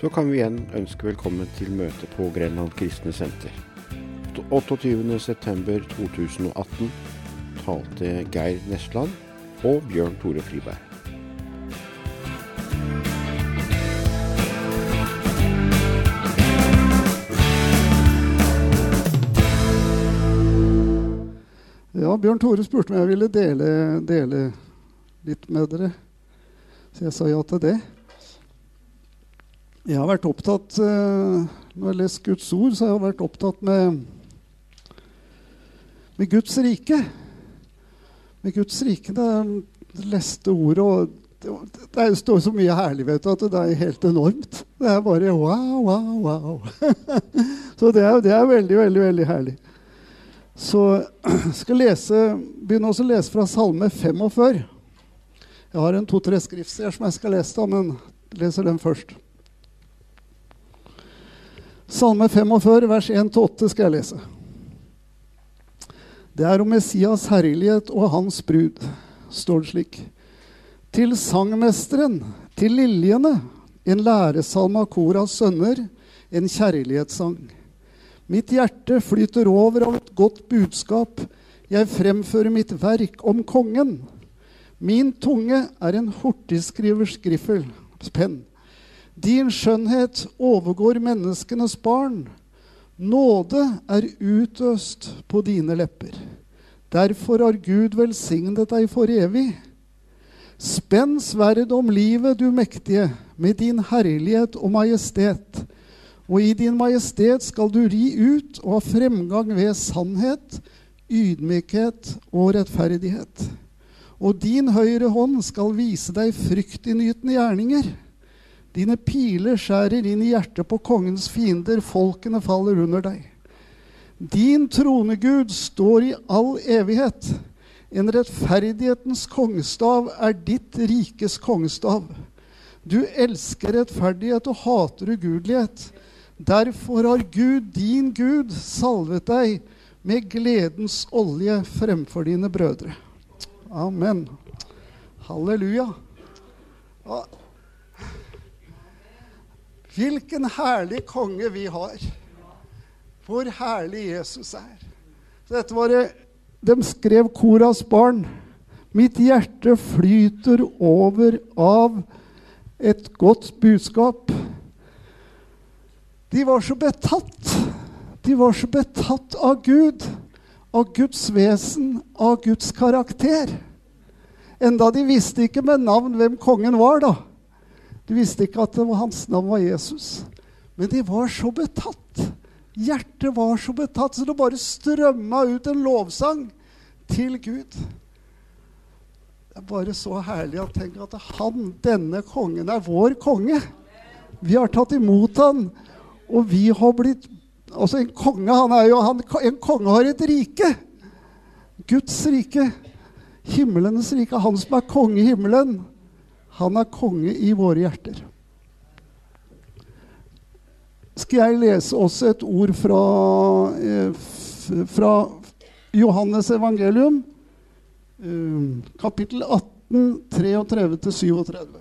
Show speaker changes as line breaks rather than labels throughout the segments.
så kan vi igjen ønske velkommen til møte på Grenland kristne senter. 28.9.2018 talte Geir Nesland og Bjørn Tore Friberg.
Ja, Bjørn Tore spurte om jeg ville dele, dele litt med dere. Så jeg sa ja til det. Jeg har vært opptatt eh, Når jeg har lest Guds ord, så har jeg vært opptatt med, med Guds rike. Med Guds rike. Det er det leste ordet og det, står så mye herlig vet du, at det er helt enormt. Det er bare wow, wow, wow. så det er, det er veldig, veldig, veldig herlig. Så jeg skal lese, begynne å lese fra Salme 45. Jeg har en to-tre skriftsteder som jeg skal lese, da, men leser den først. Salme 45, vers 1-8 skal jeg lese. Det er om Messias herlighet og hans brud, står det slik. Til sangmesteren, til liljene, en læresalme av Koras sønner, en kjærlighetssang. Mitt hjerte flyter over av et godt budskap. Jeg fremfører mitt verk om kongen. Min tunge er en hurtigskrivers skriffel, penn. Din skjønnhet overgår menneskenes barn. Nåde er utøst på dine lepper. Derfor har Gud velsignet deg for evig. Spenn sverd om livet, du mektige, med din herlighet og majestet. Og i din majestet skal du ri ut og ha fremgang ved sannhet, ydmykhet og rettferdighet. Og din høyre hånd skal vise deg fryktinngytende gjerninger. Dine piler skjærer inn i hjertet på kongens fiender, folkene faller under deg. Din tronegud står i all evighet. En rettferdighetens kongestav er ditt rikes kongestav. Du elsker rettferdighet og hater ugudelighet. Derfor har Gud, din Gud, salvet deg med gledens olje fremfor dine brødre. Amen. Halleluja. Hvilken herlig konge vi har. Hvor herlig Jesus er. Så dette var det de skrev Koras barn. Mitt hjerte flyter over av et godt budskap. De var så betatt. De var så betatt av Gud, av Guds vesen, av Guds karakter. Enda de visste ikke med navn hvem kongen var, da. De visste ikke at var hans navn var Jesus. Men de var så betatt. Hjertet var så betatt, så det bare strømma ut en lovsang til Gud. Det er bare så herlig å tenke at han, denne kongen, er vår konge. Vi har tatt imot han, og vi har blitt Altså, en konge han er jo, han, En konge har et rike. Guds rike. Himmelens rike. Han som er konge i himmelen, han er konge i våre hjerter. Skal jeg lese også et ord fra, eh, fra Johannes evangelium, eh, kapittel 18, 33-37.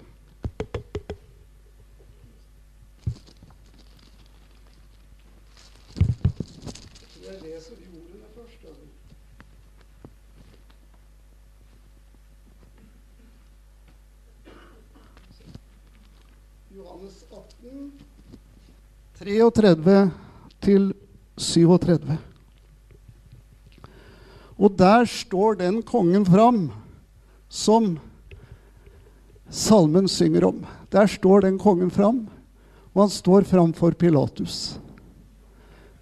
Jeg leser de ordene først. Johannes 18, 33 til 37. Og der står den kongen fram som salmen synger om. Der står den kongen fram, og han står framfor Pilatus.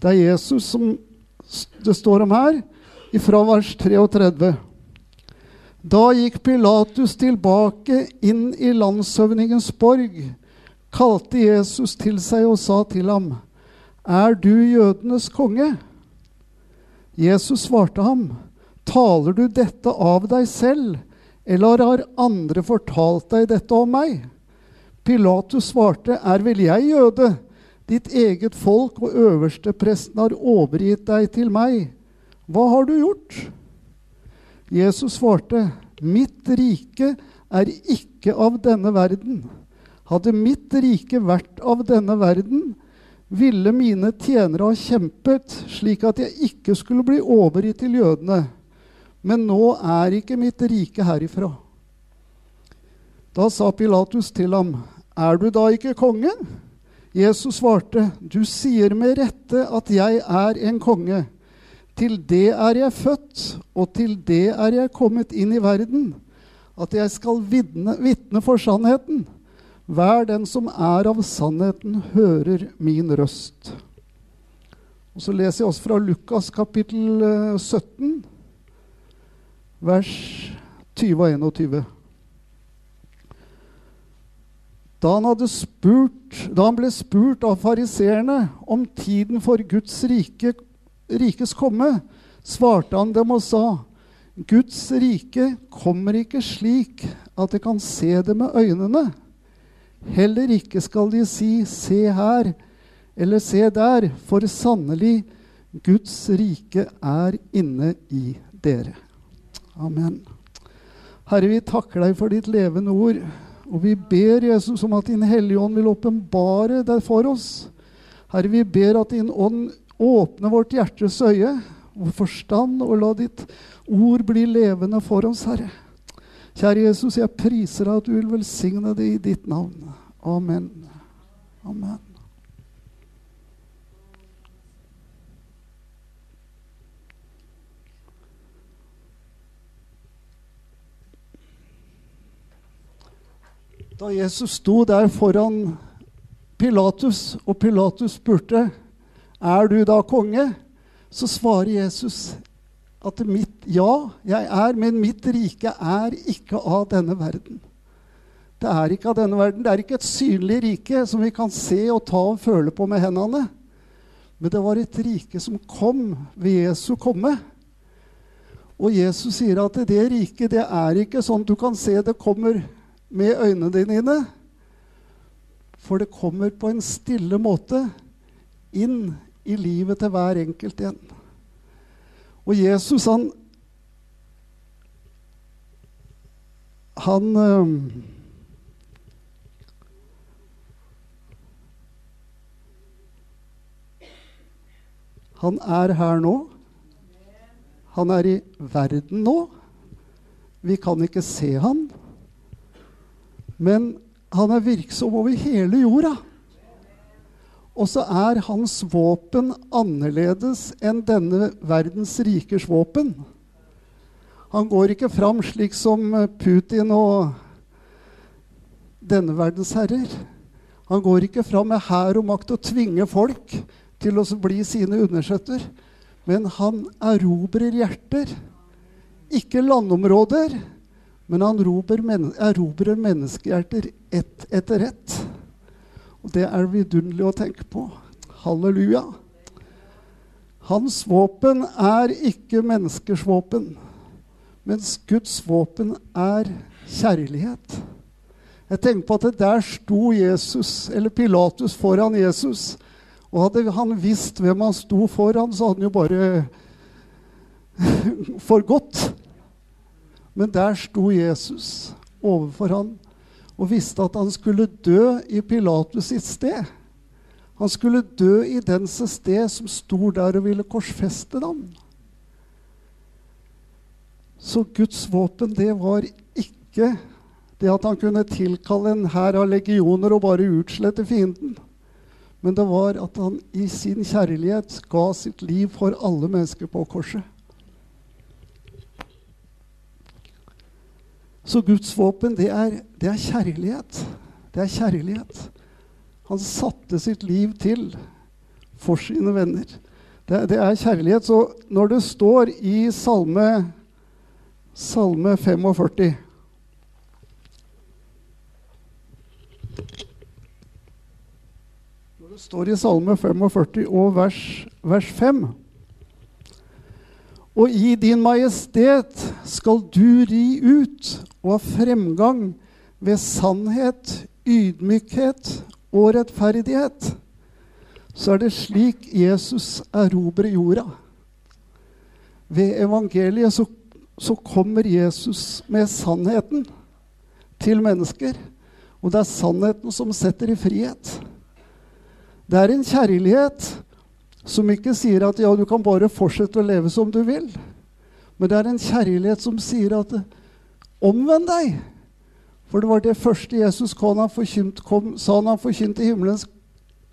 Det er Jesus som det står om her, fra vers 33. Da gikk Pilatus tilbake inn i landshøvdingens borg, kalte Jesus til seg og sa til ham, Er du jødenes konge? Jesus svarte ham, Taler du dette av deg selv, eller har andre fortalt deg dette om meg? Pilatus svarte, Er vel jeg jøde? Ditt eget folk og øverstepresten har overgitt deg til meg. Hva har du gjort? Jesus svarte, Mitt rike er ikke av denne verden. Hadde mitt rike vært av denne verden, ville mine tjenere ha kjempet slik at jeg ikke skulle bli overgitt til jødene. Men nå er ikke mitt rike herifra. Da sa Pilatus til ham, Er du da ikke konge? Jesus svarte, Du sier med rette at jeg er en konge. Til det er jeg født, og til det er jeg kommet inn i verden, at jeg skal vitne, for sannheten. Hver den som er av sannheten, hører min røst. Og Så leser jeg også fra Lukas kapittel 17, eh, vers 20 og 21. Da han, spurt, da han ble spurt av fariseerne om tiden for Guds rike, rikes komme, svarte han dem og sa:" Guds rike kommer ikke slik at de kan se det med øynene. Heller ikke skal de si 'se her' eller 'se der', for sannelig, Guds rike er inne i dere. Amen. Herre, vi takker deg for ditt levende ord. Og vi ber Jesus om at Din Hellige Ånd vil åpenbare deg for oss. Herre, vi ber at Din Ånd åpner vårt hjertes øye, og forstand, og la ditt ord bli levende for oss, Herre. Kjære Jesus, jeg priser deg at du vil velsigne det i ditt navn. Amen. Amen. Da Jesus sto der foran Pilatus, og Pilatus spurte er du da konge, så svarer Jesus at mitt, ja, jeg er, men mitt rike er ikke av denne verden. Det er ikke av denne verden. Det er ikke et synlig rike som vi kan se og ta og føle på med hendene. Men det var et rike som kom ved Jesu komme. Og Jesus sier at det riket det er ikke sånn du kan se det kommer med øynene dine. For det kommer på en stille måte inn i livet til hver enkelt igjen. Og Jesus, han Han Han er her nå. Han er i verden nå. Vi kan ikke se han. Men han er virksom over hele jorda. Og så er hans våpen annerledes enn denne verdens rikers våpen. Han går ikke fram slik som Putin og denne verdens herrer. Han går ikke fram med hær og makt og tvinger folk til å bli sine undersøtter. Men han erobrer hjerter. Ikke landområder, men han erobrer menneskehjerter ett etter ett. Og det er vidunderlig å tenke på. Halleluja. Hans våpen er ikke menneskers våpen, mens Guds våpen er kjærlighet. Jeg tenker på at der sto Jesus, eller Pilatus foran Jesus. Og hadde han visst hvem han sto foran, så hadde han jo bare forgått. Men der sto Jesus overfor han og visste at han skulle dø i Pilatus sitt sted. Han skulle dø i dens sted som sto der og ville korsfeste dem. Så Guds våpen, det var ikke det at han kunne tilkalle en hær av legioner og bare utslette fienden. Men det var at han i sin kjærlighet ga sitt liv for alle mennesker på korset. Så Guds våpen, det er, det er kjærlighet. Det er kjærlighet. Han satte sitt liv til for sine venner. Det, det, er kjærlighet. Så når det står i Salme, salme 45 Når det står i Salme 45 og vers, vers 5 og i din majestet skal du ri ut og ha fremgang ved sannhet, ydmykhet og rettferdighet. Så er det slik Jesus erobrer jorda. Ved evangeliet så, så kommer Jesus med sannheten til mennesker. Og det er sannheten som setter i frihet. Det er en kjærlighet som ikke sier at ja, du kan bare fortsette å leve som du vil. Men det er en kjærlighet som sier at omvend deg. For det var det første Jesus forkynt, kom, sa han forkynte himmelens,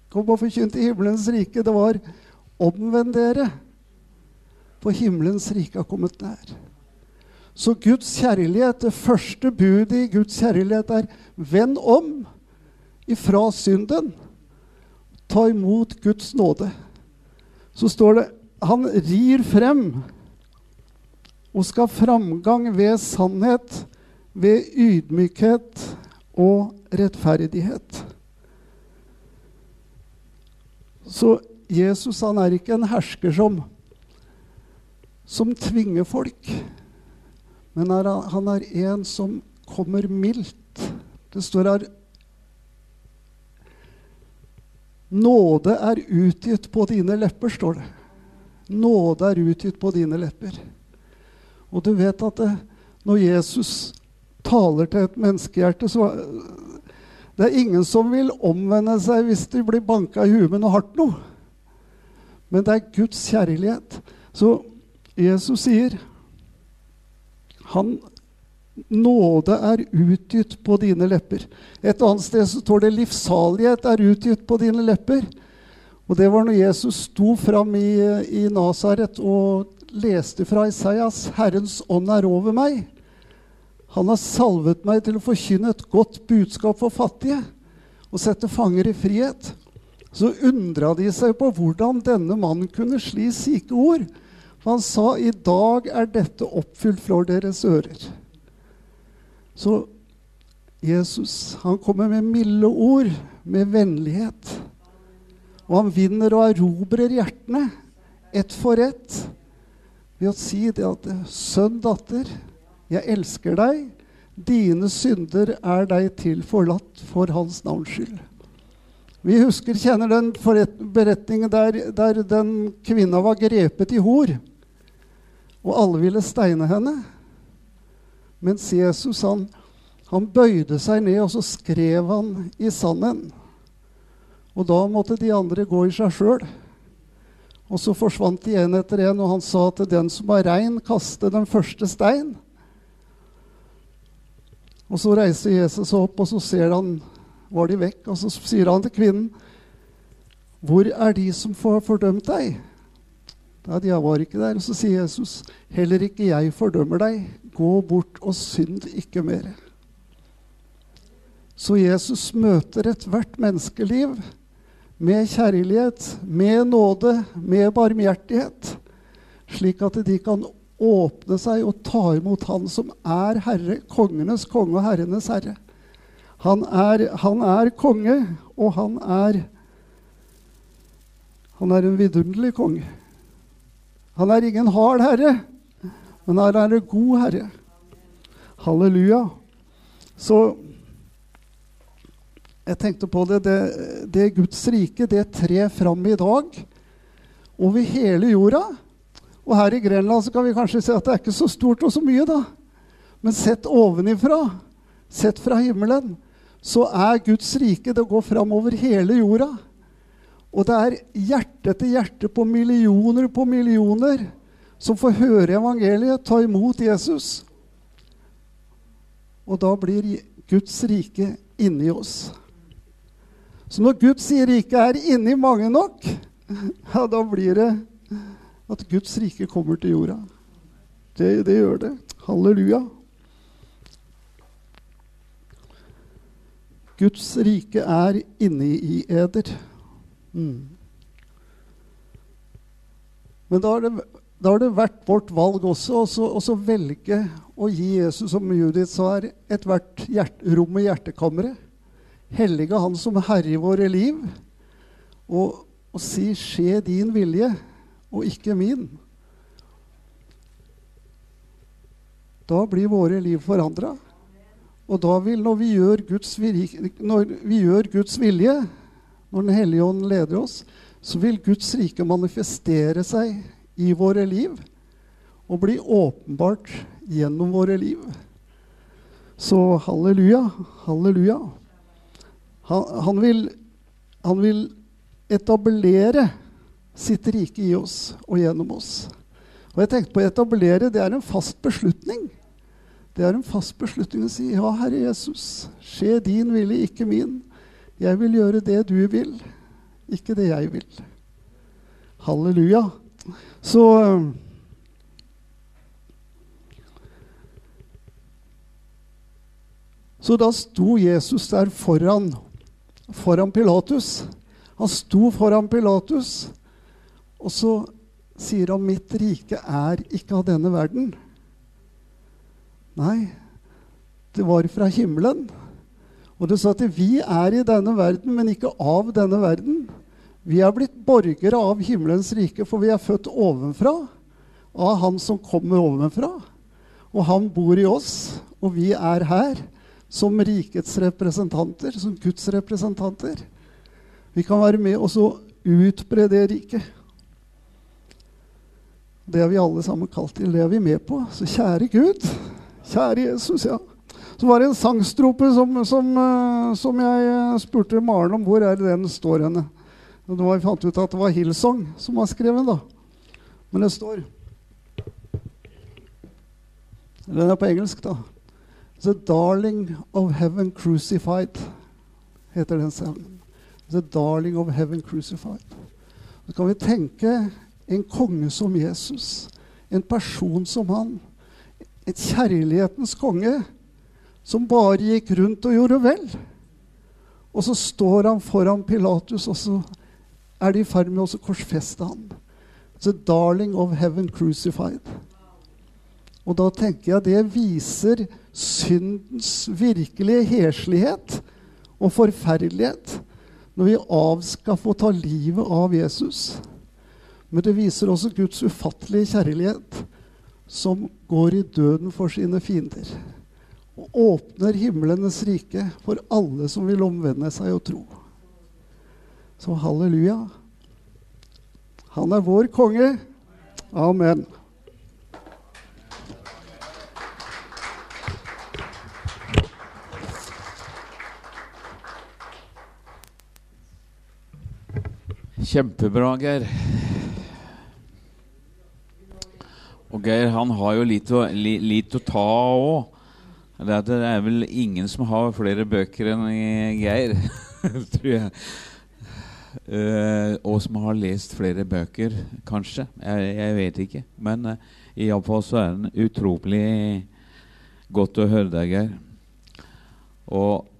kom og forkynte himmelens rike. Det var omvend dere, for himmelens rike har kommet nær. Så Guds kjærlighet, det første budet i Guds kjærlighet er vend om ifra synden. Ta imot Guds nåde. Så står det han rir frem og skal framgang ved sannhet, ved ydmykhet og rettferdighet. Så Jesus han er ikke en hersker som, som tvinger folk. Men er, han er en som kommer mildt. Det står her Nåde er utgitt på dine lepper, står det. Nåde er utgitt på dine lepper. Og du vet at det, når Jesus taler til et menneskehjerte, så Det er ingen som vil omvende seg hvis de blir banka i huet med noe hardt noe. Men det er Guds kjærlighet. Så Jesus sier han Nåde er utgitt på dine lepper. Et annet sted så står det 'livssalighet er utgitt på dine lepper'. Og Det var når Jesus sto fram i, i Nasaret og leste fra Isaias 'Herrens ånd er over meg'. Han har salvet meg til å forkynne et godt budskap for fattige og sette fanger i frihet. Så undra de seg på hvordan denne mannen kunne sli slike ord. For han sa, 'I dag er dette oppfylt fra deres ører'. Så Jesus han kommer med milde ord, med vennlighet. Og han vinner og erobrer hjertene, ett for ett, ved å si det at 'Sønn, datter, jeg elsker deg. Dine synder er deg til forlatt for Hans navns skyld'. Vi husker, kjenner den beretningen der, der den kvinna var grepet i hor, og alle ville steine henne. Mens Jesus han, han bøyde seg ned, og så skrev han i sanden. Og da måtte de andre gå i seg sjøl. Og så forsvant de en etter en, og han sa til den som var rein, kaste den første stein. Og så reiser Jesus opp, og så ser han var de vekk, og så sier han til kvinnen, 'Hvor er de som får fordømt deg?' Nei, de var ikke der. Og så sier Jesus, 'Heller ikke jeg fordømmer deg. Gå bort og synd ikke mer. Så Jesus møter ethvert menneskeliv med kjærlighet, med nåde, med barmhjertighet, slik at de kan åpne seg og ta imot Han som er Herre, kongenes konge og herrenes herre. Han er, han er konge, og han er Han er en vidunderlig konge. Han er ingen hard herre, men han er en god herre. Halleluja. Så jeg tenkte på det, det, det Guds rike det trer fram i dag over hele jorda. Og her i Grenland så kan vi kanskje si at det er ikke så stort og så mye, da. Men sett ovenifra, sett fra himmelen, så er Guds rike Det går fram over hele jorda. Og det er hjerte til hjerte på millioner på millioner som får høre evangeliet, ta imot Jesus. Og da blir Guds rike inni oss. Så når Guds rike er inni mange nok, ja, da blir det at Guds rike kommer til jorda. Det, det gjør det. Halleluja. Guds rike er inni i eder. Mm. Men da har, det, da har det vært vårt valg også å velge å gi Jesus, som Judith sa, er ethvert rom i hjertekammeret. Hellige Han som herre i våre liv, og, og si 'skje din vilje', og ikke min. Da blir våre liv forandra. Og da vil, når vi, gjør Guds, når vi gjør Guds vilje, når Den hellige ånd leder oss, så vil Guds rike manifestere seg i våre liv og bli åpenbart gjennom våre liv. Så halleluja, halleluja. Han, han, vil, han vil etablere sitt rike i oss og gjennom oss. Og jeg tenkte på å etablere, det er en fast beslutning. Det er en fast beslutning å si ja, Herre Jesus, skje din vilje, ikke min. Jeg vil gjøre det du vil, ikke det jeg vil. Halleluja. Så Så da sto Jesus der foran, foran Pilatus. Han sto foran Pilatus, og så sier han 'Mitt rike er ikke av denne verden'. Nei, det var fra himmelen. Og det står at vi er i denne verden, men ikke av denne verden. Vi er blitt borgere av himmelens rike, for vi er født ovenfra. Av Han som kommer ovenfra. Og han bor i oss, og vi er her som rikets representanter, som Guds representanter. Vi kan være med og så utbre det riket. Det er vi alle sammen kalt til. Det er vi med på. Så kjære Gud, kjære Jesus, ja. Så var det en sangstrope som, som, eh, som jeg eh, spurte Maren om hvor er det den står henne. Og da vi ut at det var Hillsong som var skrevet, da. Men det står Den er på engelsk, da. The Darling of Heaven Crucified heter den sangen. The Darling of Heaven Crucified. Så kan vi tenke en konge som Jesus, en person som han, et kjærlighetens konge som bare gikk rundt og gjorde vel. Og så står han foran Pilatus, og så er de i ferd med å korsfeste han. The darling of heaven crucified. Og da tenker jeg det viser syndens virkelige heslighet og forferdelighet når vi avskaffer og tar ta livet av Jesus. Men det viser også Guds ufattelige kjærlighet, som går i døden for sine fiender. Og åpner himlenes rike for alle som vil omvende seg og tro. Så halleluja. Han er vår konge. Amen.
Kjempebra, Geir. Og Geir han har jo litt å, li, litt å ta òg. Det, det, er vel ingen som har flere bøker enn Geir, tror jeg. Uh, og som har lest flere bøker, kanskje. Jeg, jeg vet ikke. Men uh, iallfall så er den utrolig godt å høre deg, Geir. Og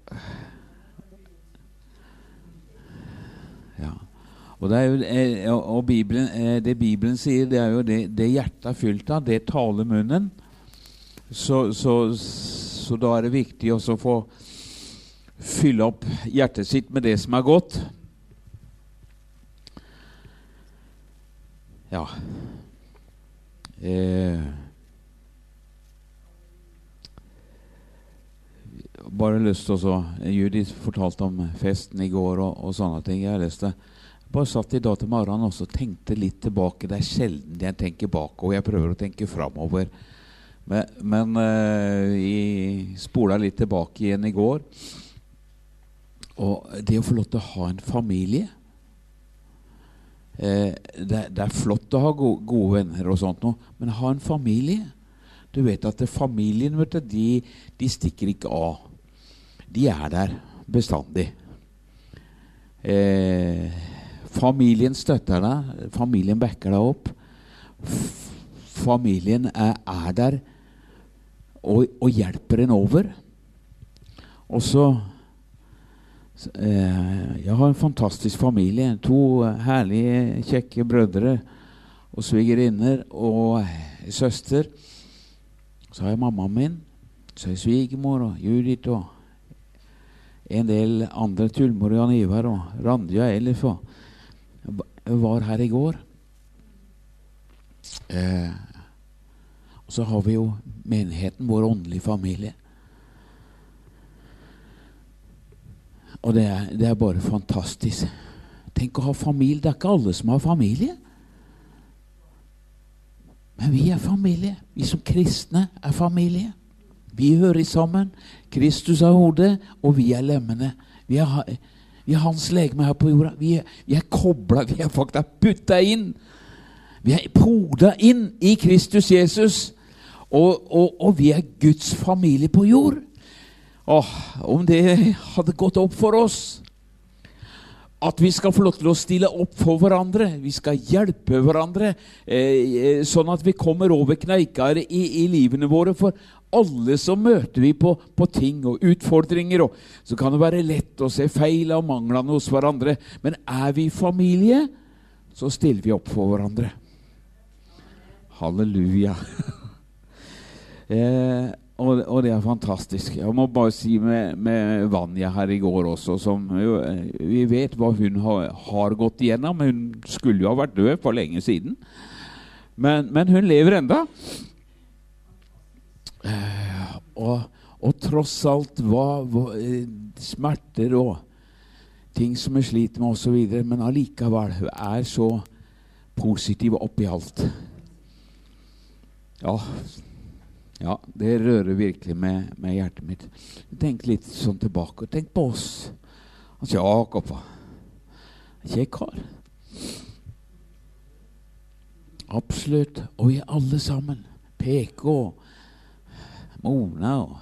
Og, det, jo, eh, og Bibelen, eh, det Bibelen sier, det er jo det, det hjertet er fylt av, det taler munnen. Så, så, så, da er det viktig å få fylle opp hjertet sitt med det som er godt. Ja eh, Bare lyst til å Judith fortalte om festen i går og, og sånne ting. Jeg har lest det. Bare satt i dag til morgenen og tenkte litt tilbake. Det er sjelden jeg tenker bakover. Jeg prøver å tenke framover. Men, men uh, jeg spola litt tilbake igjen i går. Og det å få lov til å ha en familie uh, det, det, er flott å ha gode, gode venner og sånt noe, men ha en familie Du vet at familien vet du, de, de stikker ikke av. De er der bestandig. Eh, Familien støtter deg. Familien backer deg opp. Familien er, er der og, og, hjelper en over. Og så eh, Jeg har en fantastisk familie. To herlige, kjekke brødre og svigerinner og søster. Så har jeg mammaen min. Så har jeg svigermor og Judith og en del andre tullmor Jan Ivar og Randi og Elif. og var her i går. Eh, så har vi jo menigheten, vår åndelige familie. Og det er, det er, bare fantastisk. Tenk å ha familie. Det er ikke alle som har familie. Men vi er familie. Vi som kristne er familie. Vi hører sammen. Kristus er hodet, og vi er lemmene. Vi er, vi er hans legeme her på jorda. Vi er, vi er kobla, vi er faktisk putta inn. Vi er poda inn i Kristus Jesus. Og, og, og vi er Guds familie på jord. Åh, om det hadde gått opp for oss at vi skal få lov til å stille opp for hverandre. Vi skal hjelpe hverandre, eh, sånn at vi kommer over kneikar i, i livene våre. For alle så møter vi på, på, ting og utfordringer. Og så kan det være lett å se feil og manglene hos hverandre. Men er vi familie, så stiller vi opp for hverandre. Halleluja. eh, og, og, det er fantastisk. Jeg må bare si med, med Vanja her i går også, som jo, Vi vet hva hun har, har, gått igjennom. Hun skulle jo ha vært død for lenge siden. Men, men hun lever enda. Eh, og, og, tross alt hva, hva, smerter og ting som vi sliter med osv., men allikevel hun er så positiv oppi alt. Ja, ja, det rører virkelig med, med, hjertet mitt. Tenk litt sånn tilbake. Tenk på oss. Altså, Jakob var kjekk kar. Absolutt. Og vi alle sammen. PK, Mona og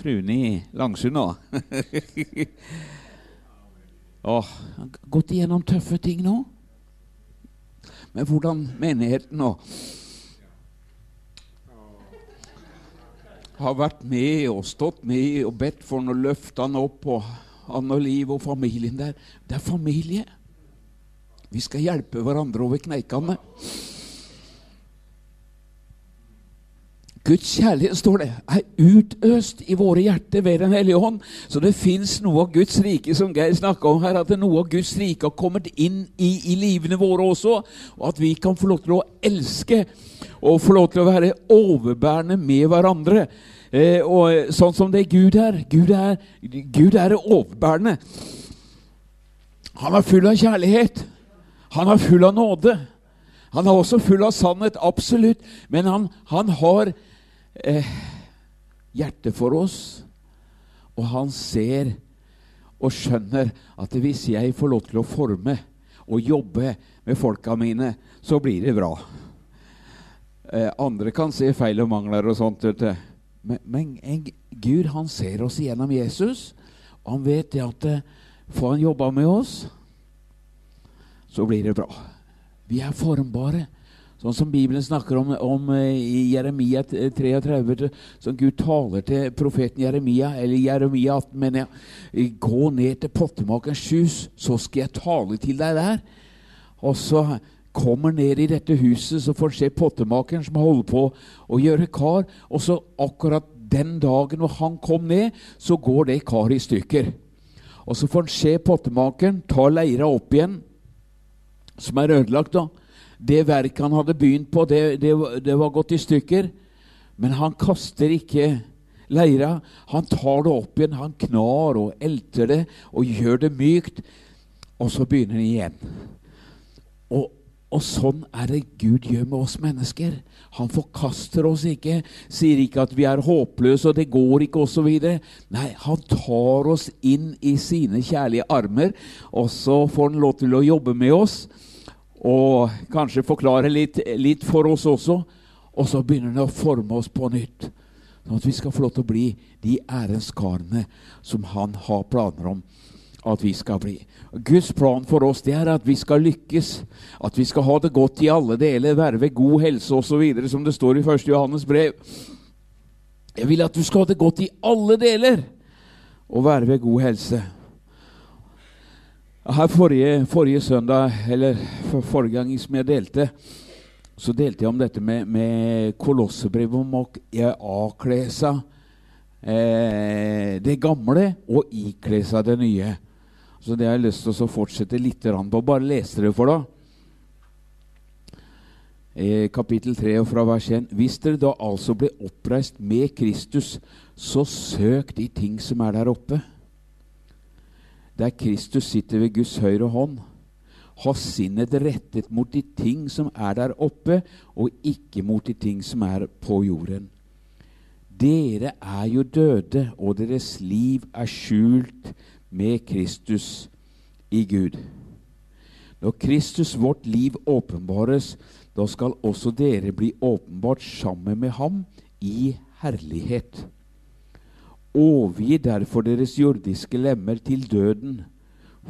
fruen i Langsund òg. gått igjennom tøffe ting nå. Men hvordan menigheten nå har vært med og stått med og bedt for han og løfta han opp og han og Liv og familien der. Det er familie. Vi skal hjelpe hverandre over kneikene. Guds kjærlighet, står det, er utøst i våre hjerter ved Den hellige ånd. Så det fins noe av Guds rike som Geir snakka om her, at noe av Guds rike har kommet inn i, i livene våre også. Og at vi kan få lov til å elske og få lov til å være overbærende med hverandre. Eh, og Sånn som det er Gud er. Gud er, Gud er overbærende. Han er full av kjærlighet. Han er full av nåde. Han er også full av sannhet, absolutt. Men han, han har eh, hjerte for oss, og han ser og skjønner at hvis jeg får lov til å forme og jobbe med folka mine, så blir det bra. Eh, andre kan se feil og mangler og sånt. Men, men en, Gud han ser oss gjennom Jesus, og han vet det at eh, får han jobba med oss, så blir det bra. Vi er formbare. Sånn som Bibelen snakker om, om eh, i Jeremia 33, som Gud taler til profeten Jeremia, eller Jeremia 18, mener jeg. Gå ned til pottemakerens hus, så skal jeg tale til deg der. Og så kommer ned i dette huset, så får han se pottemakeren som holder på å gjøre kar. Og så akkurat den dagen hvor han kom ned, så går det karet i stykker. Og så får han se pottemakeren ta leira opp igjen, som er ødelagt. da. Det verket han hadde begynt på, det, det, det var gått i stykker. Men han kaster ikke leira. Han tar det opp igjen, han knar og elter det og gjør det mykt. Og så begynner han igjen. Og, og sånn er det Gud gjør med oss mennesker. Han forkaster oss ikke, sier ikke at vi er håpløse og det går ikke osv. Nei, han tar oss inn i sine kjærlige armer, og så får han lov til å jobbe med oss og kanskje forklare litt, litt for oss også. Og så begynner han å forme oss på nytt, sånn at vi skal få lov til å bli de ærens karene som han har planer om at vi skal bli. Guds plan for oss det er at vi skal lykkes, at vi skal ha det godt i alle deler, være ved god helse osv., som det står i 1. Johannes brev. Jeg vil at du skal ha det godt i alle deler og være ved god helse. Her Forrige, forrige søndag, eller for forrige gang som jeg delte, så delte jeg om dette med, med kolossebrevet om å avkle seg eh, det gamle og ikle seg det nye. Så det har jeg lyst til å fortsette litt på. Bare lese det for deg. Eh, kapittel 3 og fra vers 1. Hvis dere da altså ble oppreist med Kristus, så søk de ting som er der oppe. Der Kristus sitter ved Guds høyre hånd. Ha sinnet rettet mot de ting som er der oppe, og ikke mot de ting som er på jorden. Dere er jo døde, og deres liv er skjult med Kristus i Gud. Når Kristus, vårt liv, åpenbares, da skal også dere bli åpenbart sammen med ham i herlighet. Overgi derfor deres jordiske lemmer til døden,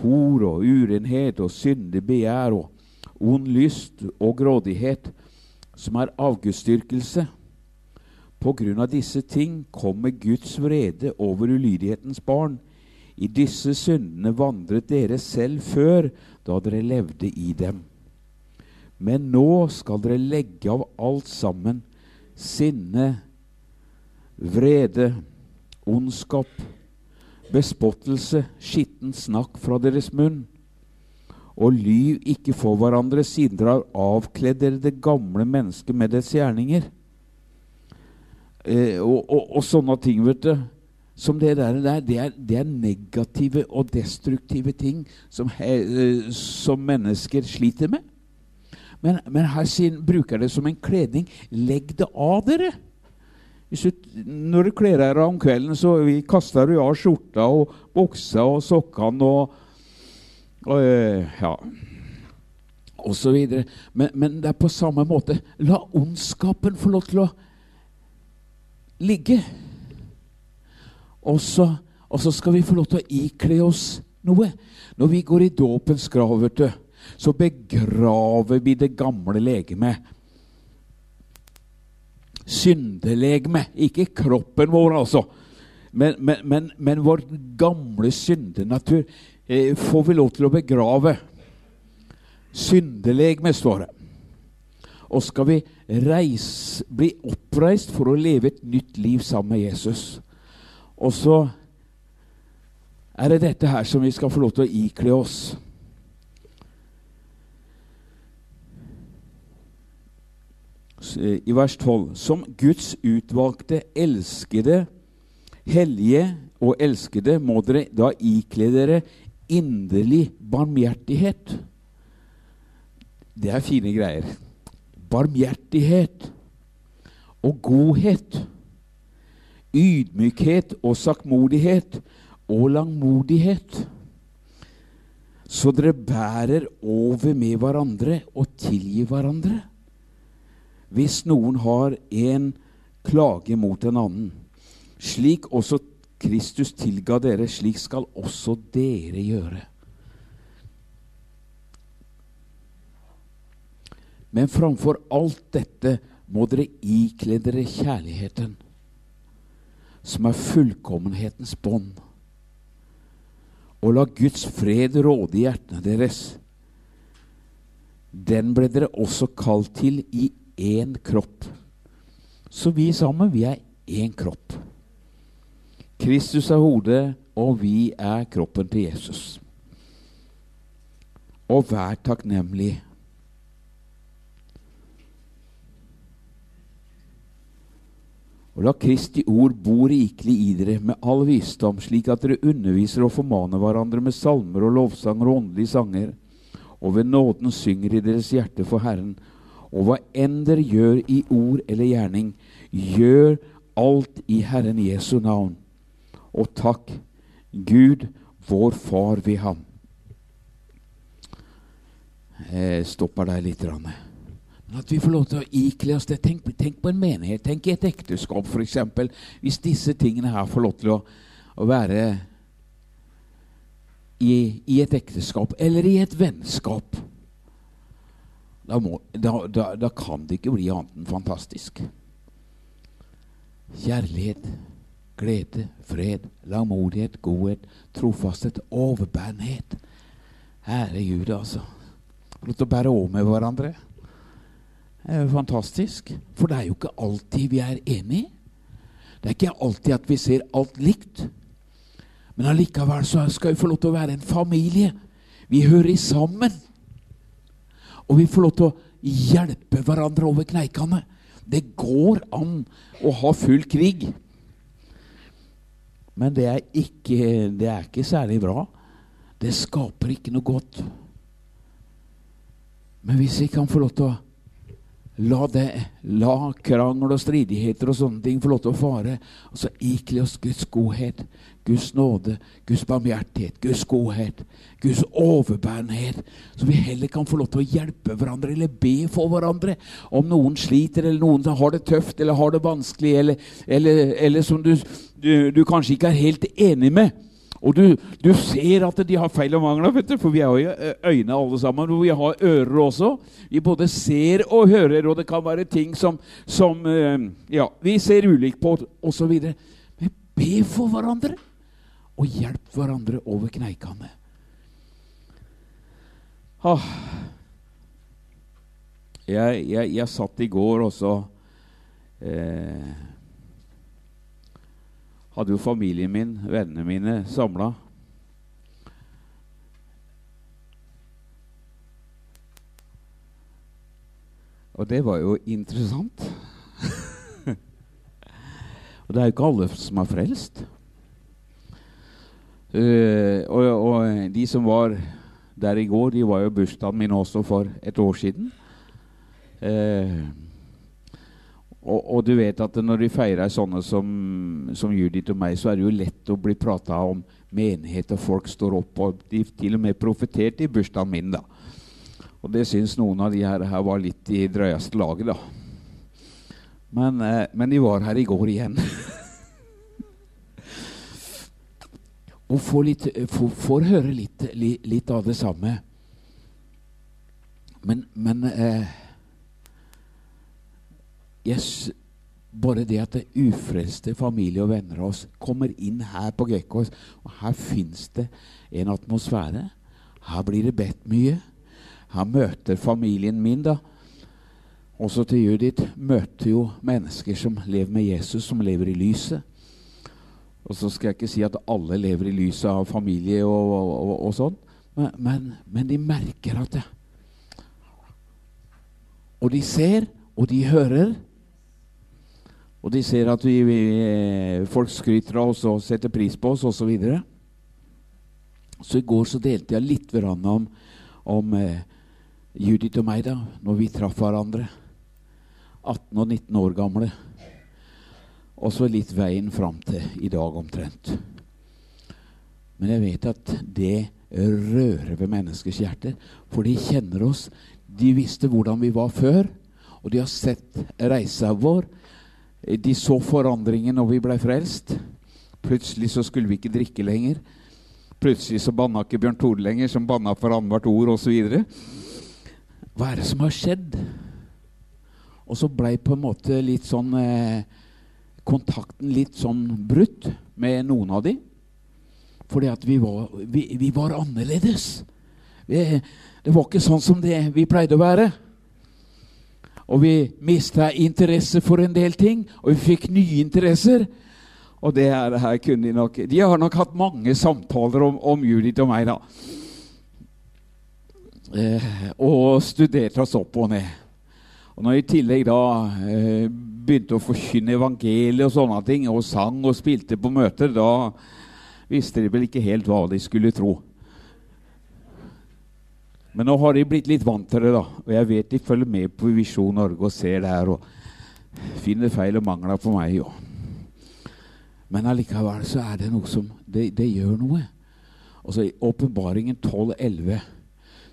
hor og urenhet og syndig begjær og ond lyst og grådighet, som er avgudsdyrkelse. På grunn av disse ting kommer Guds vrede over ulydighetens barn. I disse syndene vandret dere selv før, da dere levde i dem. Men nå skal dere legge av alt sammen sinne, vrede, ondskap, bespottelse, skitten snakk fra deres munn. Og lyv ikke for hverandre, siden dere har avkledd dere det gamle mennesket med dets gjerninger. Eh, og, og, og, sånne ting, vet du. Som det der, det, er, det er negative og destruktive ting som, he, som mennesker sliter med. Men, men her sin, bruker det som en kledning. Legg det av dere. Du, når du kler deg om kvelden, så kaster du av skjorta og buksa og sokkene og, og eh, ja, og så videre. Men, men, det er på samme måte. La ondskapen få lov til å ligge. Og så, og så skal vi få lov til å ikle oss noe. Når vi går i dåpens grav, så begraver vi det gamle legemet syndelegeme. Ikke kroppen vår, altså. Men, men, men, men vår gamle syndenatur eh, får vi lov til å begrave. Syndelegeme, står det. Og skal vi reise, bli oppreist for å leve et nytt liv sammen med Jesus. Og så er det dette her som vi skal få lov til å ikle oss. I vers 12. Som Guds utvalgte, elskede, hellige og elskede må dere da ikle dere inderlig barmhjertighet. Det er fine greier. Barmhjertighet og godhet. Ydmykhet og saktmodighet og langmodighet. Så dere bærer over med hverandre og tilgir hverandre hvis noen har en klage mot en annen. Slik også Kristus tilga dere, slik skal også dere gjøre. Men framfor alt dette må dere ikle dere kjærligheten, som er fullkommenhetens bånd. Og la Guds fred råde i hjertene deres. Den ble dere også kalt til i én kropp. Så vi sammen, vi er én kropp. Kristus er hodet, og vi er kroppen til Jesus. Og vær takknemlig. Og la Kristi ord bo rikelig i dere med all visdom, slik at dere underviser og formaner hverandre med salmer og lovsanger og åndelige sanger, og ved nåden synger i deres hjerte for Herren, og hva enn dere gjør i ord eller gjerning, gjør alt i Herren Jesu navn. Og takk Gud, vår Far ved ham. Jeg stopper deg litt. Men at vi får lov til å ikle oss det. Tenk, tenk på en menighet. Tenk i et ekteskap, f.eks. Hvis disse tingene her får lov til å, å være i, i et ekteskap eller i et vennskap da, må, da, da, da kan det ikke bli annet enn fantastisk. Kjærlighet, glede, fred, langmodighet, godhet, trofasthet, overbærenhet. Herre Gud, altså. Få å bære over med hverandre. Det er fantastisk. For det er jo ikke alltid vi er enige. Det er ikke alltid at vi ser alt likt. Men allikevel så skal vi få lov til å være en familie. Vi hører sammen. Og vi får lov til å hjelpe hverandre over kneikene. Det går an å ha full krig. Men det er ikke, det er ikke særlig bra. Det skaper ikke noe godt. Men hvis vi kan få lov til å La, det, la krangel og stridigheter og sånne ting få lov til å fare. Og så ikle oss Guds godhet, Guds nåde, Guds barmhjertighet, Guds godhet, Guds overbærenhet. Så vi heller kan få lov til å hjelpe hverandre eller be for hverandre. Om noen sliter, eller noen har det tøft eller har det vanskelig, eller, eller, eller som du, du, du kanskje ikke er helt enig med. Og du, du, ser at de har feil og mangler, for vi har jo øyne alle sammen. Og vi har ører også. Vi både ser og hører, og det kan være ting som, som ja, vi ser ulikt på, osv. Men be for hverandre, og hjelp hverandre over kneikene. Ah. Jeg, jeg, jeg, satt i går også eh, hadde jo familien min, vennene mine, samla. Og det var jo interessant. og det er jo ikke alle som er frelst. Uh, og, og, de som var der i går, de var jo bursdagen min også for et år siden. Uh, og, og, du vet at når de feirer sånne som, som Judith og meg, så er det jo lett å bli prata om menighet, og folk står opp, og de til og med profeterte i bursdagen min, da. Og det syns noen av de her, her var litt i drøyeste laget, da. Men, uh, men, de var her i går igjen. og får, litt, får, får høre litt, litt, litt, av det samme. Men, men eh, yes, bare det at det ufrelste familie og venner av oss kommer inn her på Gekkås, og her fins det en atmosfære. Her blir det bedt mye. Her møter familien min, da. Også til Judith møter jo mennesker som lever med Jesus, som lever i lyset. Og så skal jeg ikke si at alle lever i lyset av familie og, og, og, og sånn, men, men, men, de merker at det Og de ser, og de hører. Og de ser at vi, vi, folk skryter av oss og setter pris på oss osv. Så, videre. så i går så delte jeg litt om, om eh, Judith og meg da når vi traff hverandre. 18 og 19 år gamle. Og så litt veien fram til i dag omtrent. Men jeg vet at det rører ved menneskers hjerter. For de kjenner oss. De visste hvordan vi var før. Og de har sett reisa vår de så forandringen når vi ble frelst. Plutselig så skulle vi ikke drikke lenger. Plutselig så banna ikke Bjørn Tore lenger, som banna for annethvert ord osv. Hva er det som har skjedd? Og så blei på en måte litt sånn eh, Kontakten litt sånn brutt med noen av de. Fordi at vi var, vi, vi var annerledes. Vi, det var ikke sånn som det vi pleide å være. Og vi mista interesse for en del ting, og vi fikk nye interesser. Og det her, her kunne De nok De har nok hatt mange samtaler om, om Judith og meg, da. Eh, og studert oss opp og ned. Og når jeg i tillegg da eh, begynte å forkynne evangeliet og sånne ting, og sang og spilte på møter, da visste de vel ikke helt hva de skulle tro. Men nå har de blitt litt vant til det, da. Og jeg vet de følger med på Visjon Norge og ser det her og finner feil og mangler på meg. Jo. Men allikevel så er det noe som Det, det gjør noe. Altså I Åpenbaringen 12.11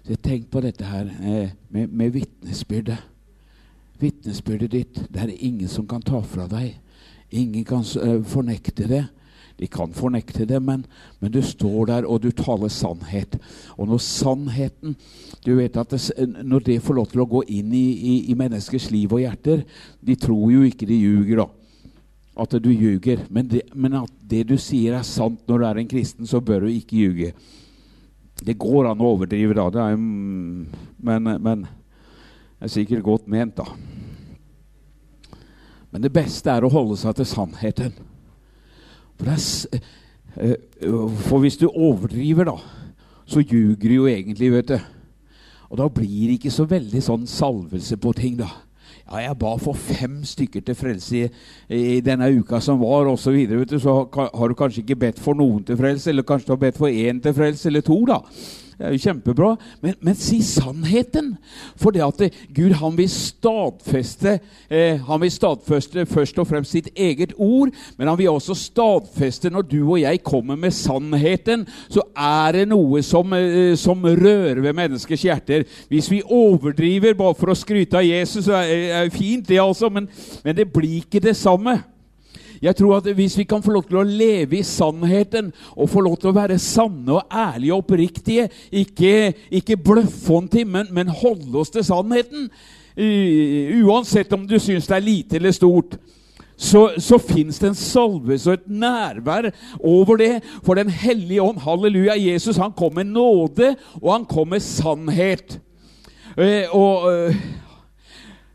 så Tenk på dette her eh, med, med vitnesbyrdet. Vitnesbyrdet ditt. Det er ingen som kan ta fra deg. Ingen kan uh, fornekte det. De kan fornekte det, men, men, du står der, og du taler sannhet. Og når sannheten du vet at det, Når det får lov til å gå inn i, i, i, menneskers liv og hjerter De tror jo ikke de ljuger, da. At du ljuger. Men, det, men at det du sier, er sant når du er en kristen, så bør du ikke ljuge. Det går an å overdrive, da. Er, men, men det er sikkert godt ment, da. Men det beste er å holde seg til sannheten. For, er, eh, eh, for hvis du overdriver, da, så ljuger du jo egentlig, vet du. Og da blir det ikke så veldig sånn salvelse på ting, da. Ja, jeg ba for fem stykker til frelse i, i denne uka som var, osv. Så, videre, så har du kanskje ikke bedt for noen til frelse, eller kanskje du har bedt for én til frelse, eller to, da. Det er jo kjempebra. Men, men si sannheten. For det at det, Gud han vil stadfeste eh, Han vil stadfeste først og fremst sitt eget ord, men han vil også stadfeste når du og jeg kommer med sannheten, så er det noe som, eh, som rører ved menneskers hjerter. Hvis vi overdriver bare for å skryte av Jesus, så er det fint, det altså, men, men det blir ikke det samme. Jeg tror at Hvis vi kan få lov til å leve i sannheten og få lov til å være sanne og ærlige og oppriktige, ikke, ikke bløffe om til, men, holde oss til sannheten Uansett om du syns det er lite eller stort, så, så fins det en salvelse og et nærvær over det. For Den hellige ånd, halleluja, Jesus, han kom med nåde, og han kom med sannhet. Eh, og eh,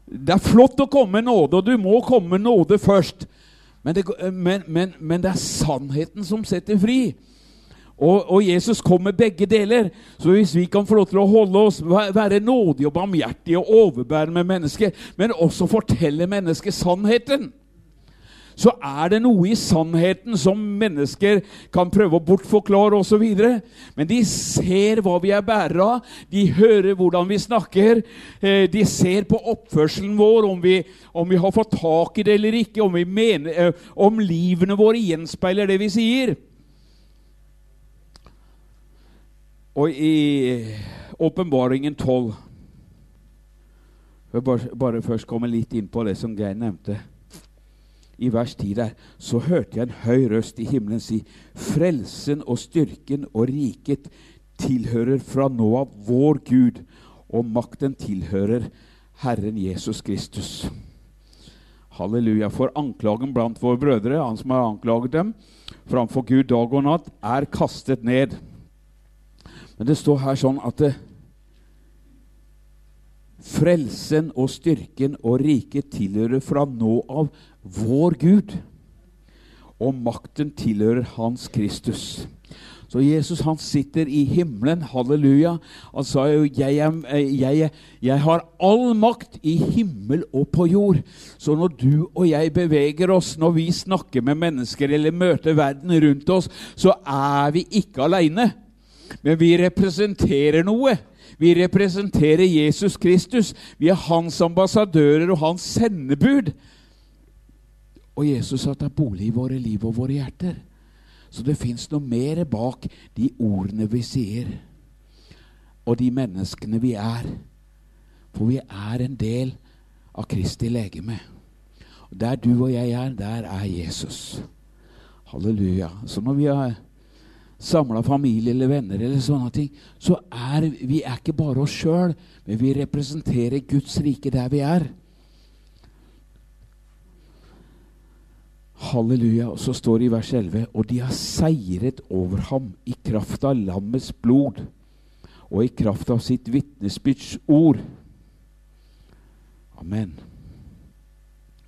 Det er flott å komme med nåde, og du må komme med nåde først. Men det, men, men, men det, er sannheten som setter fri. Og, og, Jesus kom med begge deler. Så hvis vi kan få lov til å holde oss, være nådige og barmhjertige og overbære med mennesket, men også fortelle mennesket sannheten så er det noe i sannheten som mennesker kan prøve å bortforklare osv. Men de ser hva vi er bærere av, de hører hvordan vi snakker. Eh, de ser på oppførselen vår, om vi, om vi har fått tak i det eller ikke, om, mener, eh, om livene våre gjenspeiler det vi sier. Og i Åpenbaringen 12 Jeg bare, bare først komme litt inn på det som Geir nevnte i vers 10 der, så hørte jeg en høy røst i himmelen si:" Frelsen og styrken og riket tilhører fra nå av vår Gud, og makten tilhører Herren Jesus Kristus. Halleluja. For anklagen blant våre brødre, han som har anklaget dem framfor Gud dag og natt, er kastet ned. Men det står her sånn at det, Frelsen og styrken og riket tilhører fra nå av vår Gud. Og makten tilhører Hans Kristus. Så Jesus han sitter i himmelen. Halleluja. Han sa jo jeg, jeg, jeg, har all makt i himmel og på jord. Så når du og jeg beveger oss, når vi snakker med mennesker eller møter verden rundt oss, så er vi ikke aleine. Men vi representerer noe. Vi representerer Jesus Kristus. Vi er hans ambassadører og hans sendebud. Og Jesus har tatt bolig i våre liv og våre hjerter. Så det fins noe mer bak de ordene vi sier, og de menneskene vi er. For vi er en del av Kristi legeme. Og Der du og jeg er, der er Jesus. Halleluja. Så når vi har samla familie eller venner, eller sånne ting, så er vi er ikke bare oss sjøl, men vi representerer Guds rike der vi er. Halleluja. Og så står det i vers 11.: Og de har seiret over ham i kraft av lammets blod og i kraft av sitt vitnesbyrds ord. Amen.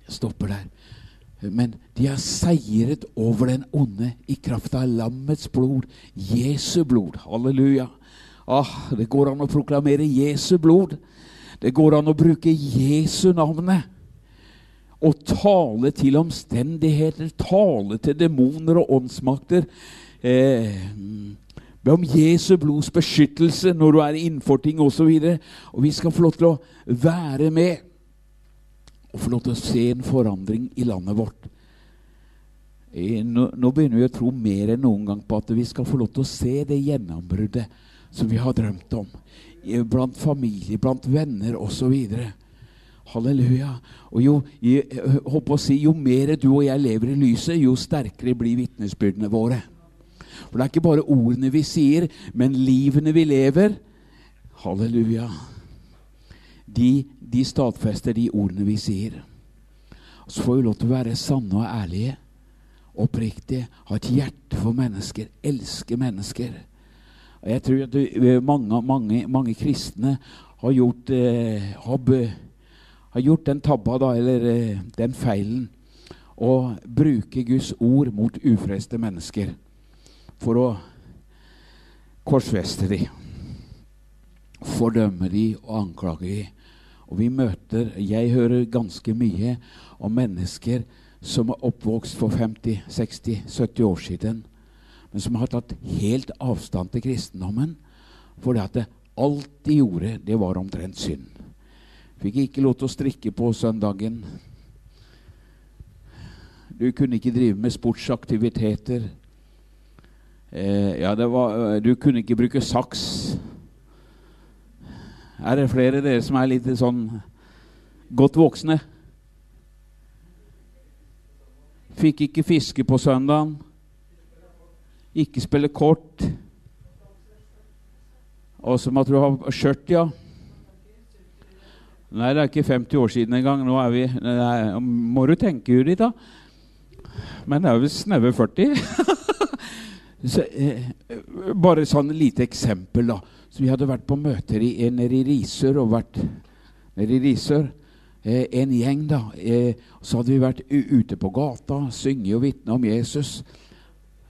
Jeg stopper der. Men de har seiret over den onde i kraft av lammets blod, Jesu blod. Halleluja. Ah, det går an å proklamere Jesu blod. Det går an å bruke Jesu navnet. Og tale til omstendigheter, tale til demoner og åndsmakter. Eh, Be om Jesu blods beskyttelse når du er innenfor ting osv. Og, så og vi skal få lov til å være med og få lov til å se en forandring i landet vårt. Nå, nå, begynner vi å tro mer enn noen gang på at vi skal få lov til å se det gjennombruddet som vi har drømt om. Blant familie, blant venner osv. Halleluja. Og jo, jeg, jeg si, jo mer du og jeg lever i lyset, jo sterkere blir vitnesbyrdene våre. For det er ikke bare ordene vi sier, men livene vi lever. Halleluja de, de stadfester de ordene vi sier. Så får vi lov til å være sanne og ærlige, oppriktige, ha et hjerte for mennesker, elske mennesker. Og jeg tror at mange, mange, mange kristne har gjort, eh, har, har gjort den tabba, da, eller eh, den feilen, å bruke Guds ord mot ufrelste mennesker for å korsfeste dem fordømme de og anklage de. Og vi møter Jeg hører ganske mye om mennesker som er oppvokst for 50-60-70 år siden, men som har tatt helt avstand til kristendommen. For det at alt de gjorde, det var omtrent synd. Fikk ikke lov til å strikke på søndagen. Du kunne ikke drive med sportsaktiviteter. Eh, ja, var, du kunne ikke bruke saks. Er det flere av dere som er litt sånn godt voksne? Fikk ikke fiske på søndagen. Ikke spille kort. Og så måtte du ha skjørt, ja. Nei, det er ikke 50 år siden engang. Nå er vi nei, Må du tenke, Judith, da. Men det er jo snaue 40. Så, eh, bare sånn lite eksempel, da. Så vi hadde vært på møter i, nede i Risør og vært nede i Risør. Eh, en gjeng, da. Eh, så hadde vi vært ute på gata, synge og vitne om Jesus.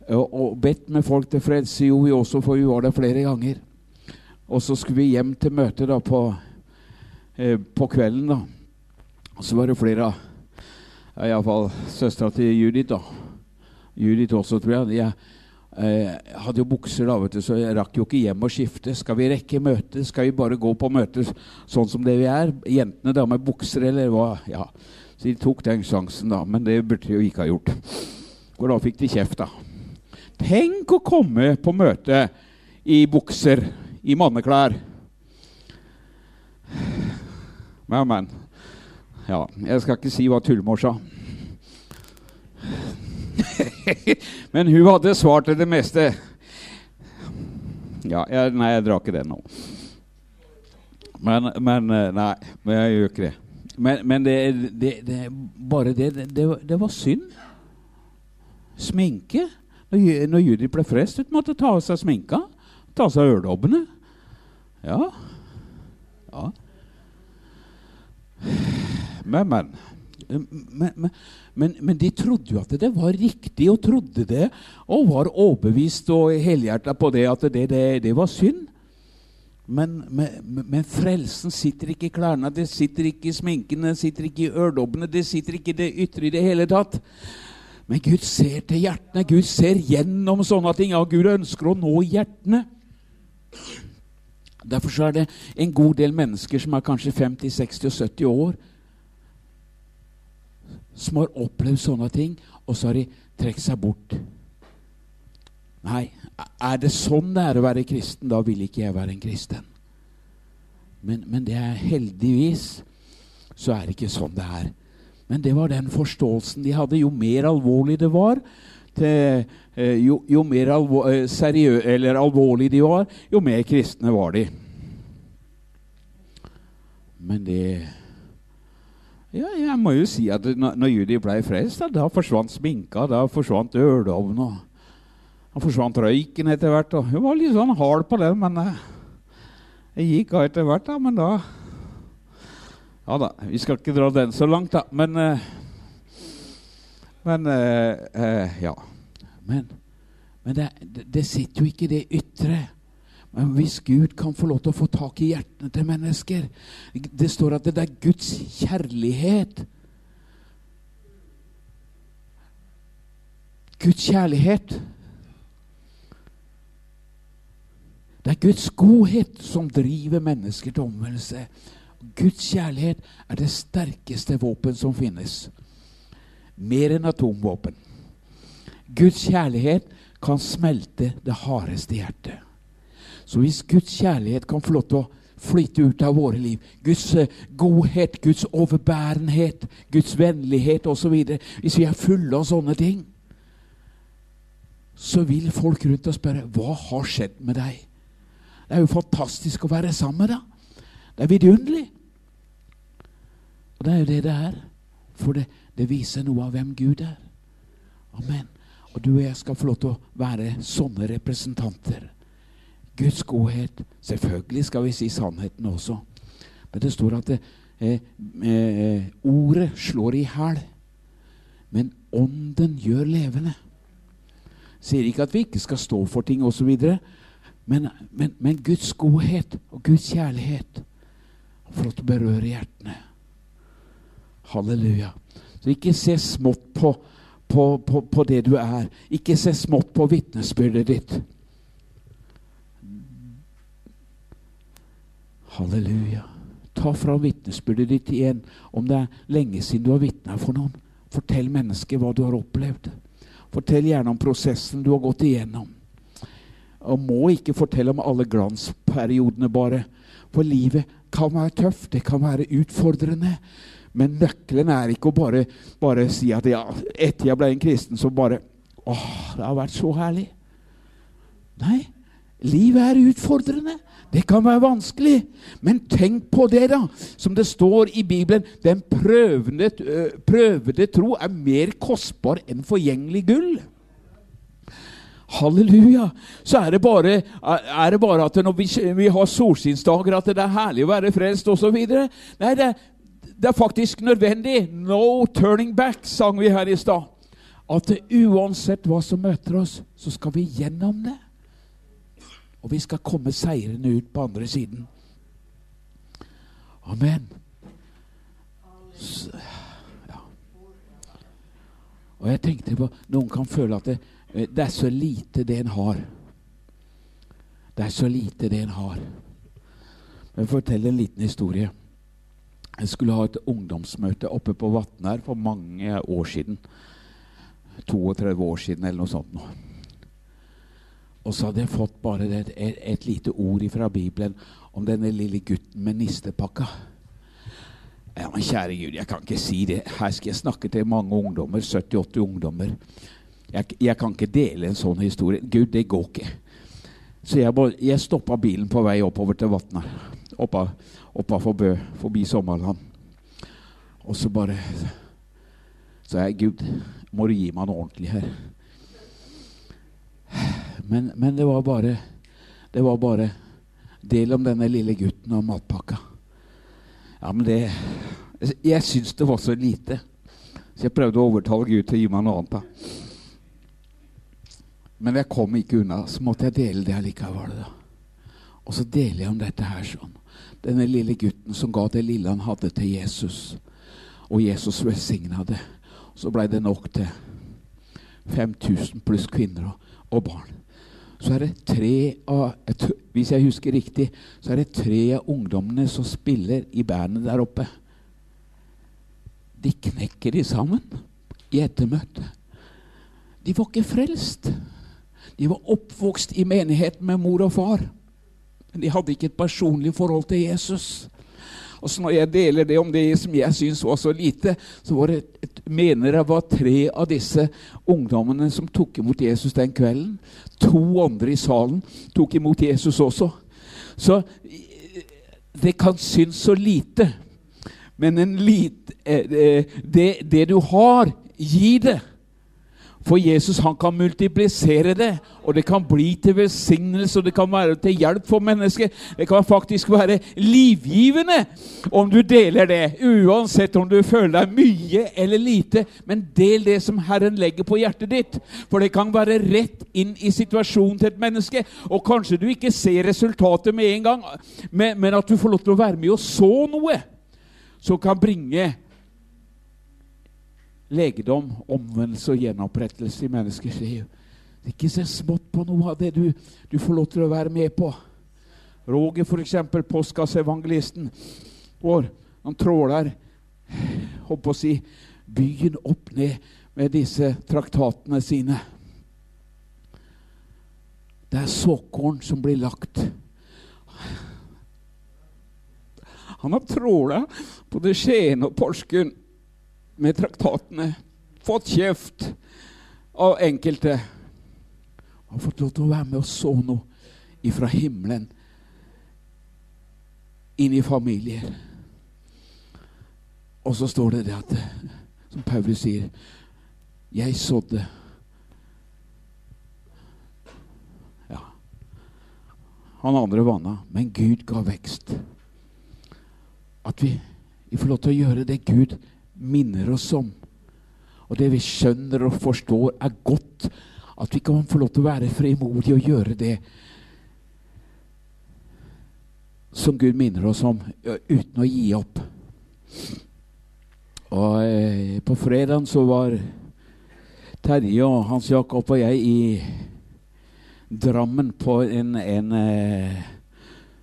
Og, og bedt med folk til frelse jo vi også, for vi var der flere ganger. Og så skulle vi hjem til møtet da på, eh, på kvelden. da. Og så var det flere av Iallfall søstera til Judith. da. Judith også, tror jeg. Jeg eh, hadde jo bukser, da, vet du, så jeg rakk jo ikke hjem og skifte. Skal vi rekke møtet? Skal vi bare gå på møtet sånn som det vi er? Jentene da med bukser, eller hva? Ja. Så de tok den sjansen, da. Men det burde de jo ikke ha gjort. Og da fikk de kjeft, da. Tenk å komme på møte i bukser i manneklær. Men, men. Ja, jeg skal ikke si hva Tullmor sa. men hun hadde svar til det meste. Ja, jeg, nei, jeg drar ikke den nå. Men, men eh, Nei, men jeg gjør ikke det. Men, men det, det, det, bare det, det, var synd. Sminke. Når, når Judith ble frelst, måtte ta av seg sminka. Ta av seg øredobbene. Ja. ja. Men, men. Men, men, men, de trodde jo at det var riktig, og trodde det, og var overbevist og helhjerta på det at det, det, det var synd. Men, men, frelsen sitter ikke i klærne, det sitter ikke i sminken, det sitter ikke i øredobbene, det sitter ikke i det ytre i det hele tatt. Men Gud ser til hjertene. Gud ser gjennom sånne ting. Og Gud ønsker å nå hjertene. Derfor er det en god del mennesker som er kanskje 50, 60 og 70 år, som har opplevd sånne ting, og så har de trukket seg bort. Nei, er det sånn det er å være kristen, da vil ikke jeg være en kristen. Men, men det er heldigvis så er det ikke sånn det er. Men det var den forståelsen de hadde. Jo mer alvorlig det var, til, eh, jo, jo, mer alvor, eh, eller alvorlig de var, jo mer kristne var de. Men det ja, Jeg må jo si at når, Judy ble frelst, da, da, forsvant sminka, da forsvant ølovnen. Da forsvant røyken etter hvert. Og hun var litt sånn hard på det, men eh, det gikk av etter hvert. da, Men da Ja da, vi skal ikke dra den så langt, da. Men eh, men eh, eh, Ja. Men, men det, det, sitter jo ikke det ytre. Men hvis Gud kan få lov til å få tak i hjertene til mennesker Det står at det er Guds kjærlighet. Guds kjærlighet. Det er Guds godhet som driver mennesker til omvendelse. Guds kjærlighet er det sterkeste våpen som finnes mer enn atomvåpen. Guds kjærlighet kan smelte det hardeste hjertet. Så hvis Guds kjærlighet kan få lov til å flyte ut av våre liv, Guds uh, godhet, Guds overbærenhet, Guds vennlighet osv. Hvis vi er fulle av sånne ting, så vil folk rundt oss spørre hva har skjedd med deg. Det er jo fantastisk å være sammen med deg. Det er vidunderlig. Og det er jo det det er. For det, det viser noe av hvem Gud er. Amen. Og du og jeg skal få lov til å være sånne representanter. Guds godhet. Selvfølgelig skal vi si sannheten også. Men det står at det, eh, eh, ordet slår i hæl, men ånden gjør levende. Sier ikke at vi ikke skal stå for ting osv., men, men, men Guds godhet og Guds kjærlighet får lov til å berøre hjertene. Halleluja. Så ikke se smått på, på, på, på det du er. Ikke se smått på vitnesbyrdet ditt. Halleluja. Ta fram vitnesbyrdet ditt igjen. Om det er lenge siden du har vitna for noen. Fortell mennesket hva du har opplevd. Fortell gjerne om prosessen du har gått igjennom. Og må ikke fortelle om alle glansperiodene bare. For livet kan være tøft, det kan være utfordrende. Men nøkkelen er ikke å bare, bare si at ja, etter jeg ble en kristen, så bare Åh, det har vært så herlig. Nei, livet er utfordrende. Det kan være vanskelig. Men tenk på det, da, som det står i Bibelen. Den prøvende, prøvede tro er mer kostbar enn forgjengelig gull. Halleluja! Så er det bare, er det bare at når vi, vi har solskinnsdager, at det er herlig å være frelst osv. Nei, det, det er faktisk nødvendig. No turning back, sang vi her i stad. At uansett hva som møter oss, så skal vi gjennom det. Og vi skal komme seirende ut på andre siden. Amen. Så, ja. Og jeg tenkte på Noen kan føle at det, det er så lite det en har. Det er så lite det en har. Men fortell en liten historie. Jeg skulle ha et ungdomsmøte oppe på Vatn her for mange år siden. 32 år siden eller noe sånt. Nå. Og så hadde jeg fått bare et, et, lite ord fra Bibelen om denne lille gutten med nistepakka. Ja, men kjære Gud, jeg kan ikke si det. Her skal jeg snakke til mange ungdommer. 70-80 ungdommer. Jeg, jeg, kan ikke dele en sånn historie. Gud, det går ikke. Så jeg, bare, jeg stoppa bilen på vei oppover til Vatna. Oppa, oppa forbi, forbi Sommerland. Og så bare sa jeg, Gud, må du gi meg noe ordentlig her. Men, men, det var bare Det var bare del om denne lille gutten og matpakka. Ja, men det Jeg syns det var så lite. Så jeg prøvde å overtale Gud til å gi meg noe annet. da. Men jeg kom ikke unna. Så måtte jeg dele det allikevel. da. Og så deler jeg om dette her sånn. Denne lille gutten som ga det lille han hadde til Jesus. Og Jesus velsigna det. Så blei det nok til 5000 pluss kvinner og, og barn så er det tre av Hvis jeg husker riktig, så er det tre av ungdommene som spiller i bandet der oppe. De knekker de sammen i ettermøtet. De var ikke frelst. De var oppvokst i menigheten med mor og far. Men de hadde ikke et personlig forhold til Jesus. Og så når jeg deler det om det som jeg syns var så lite, så var det et, mener jeg var tre av disse ungdommene som tok imot Jesus den kvelden. To andre i salen tok imot Jesus også. Så det kan synes så lite. Men lit, eh, eh, det, det du har, gi det. For Jesus han kan multiplisere det, og det kan bli til velsignelse og det kan være til hjelp for mennesker. Det kan faktisk være livgivende om du deler det, uansett om du føler deg mye eller lite. Men del det som Herren legger på hjertet ditt, for det kan være rett inn i situasjonen til et menneske. Og kanskje du ikke ser resultatet med en gang, men at du får lov til å være med og så noe som kan bringe legedom, omvendelse og gjenopprettelse i menneskers liv. Ikke se smått på noe av det du, du får lov til å være med på. Roger, f.eks., påskassevangelisten vår, han tråler holdt å si, byen opp ned med disse traktatene sine. Det er såkorn som blir lagt. Han har tråla både Skien og Porsgrunn med traktatene. Fått kjeft av enkelte. Har fått lov til å være med og så noe ifra himmelen inn i familier. Og så står det det at, som Paulus sier, jeg sådde Ja. Han andre vanna, men Gud ga vekst. At vi, vi får lov til å gjøre det Gud minner oss om. Og det vi skjønner og forstår, er godt. At vi kan få lov til å være frimodige og gjøre det som Gud minner oss om, uten å gi opp. Og eh, På fredag så var Terje og Hans Jakob og jeg i Drammen på en, en eh,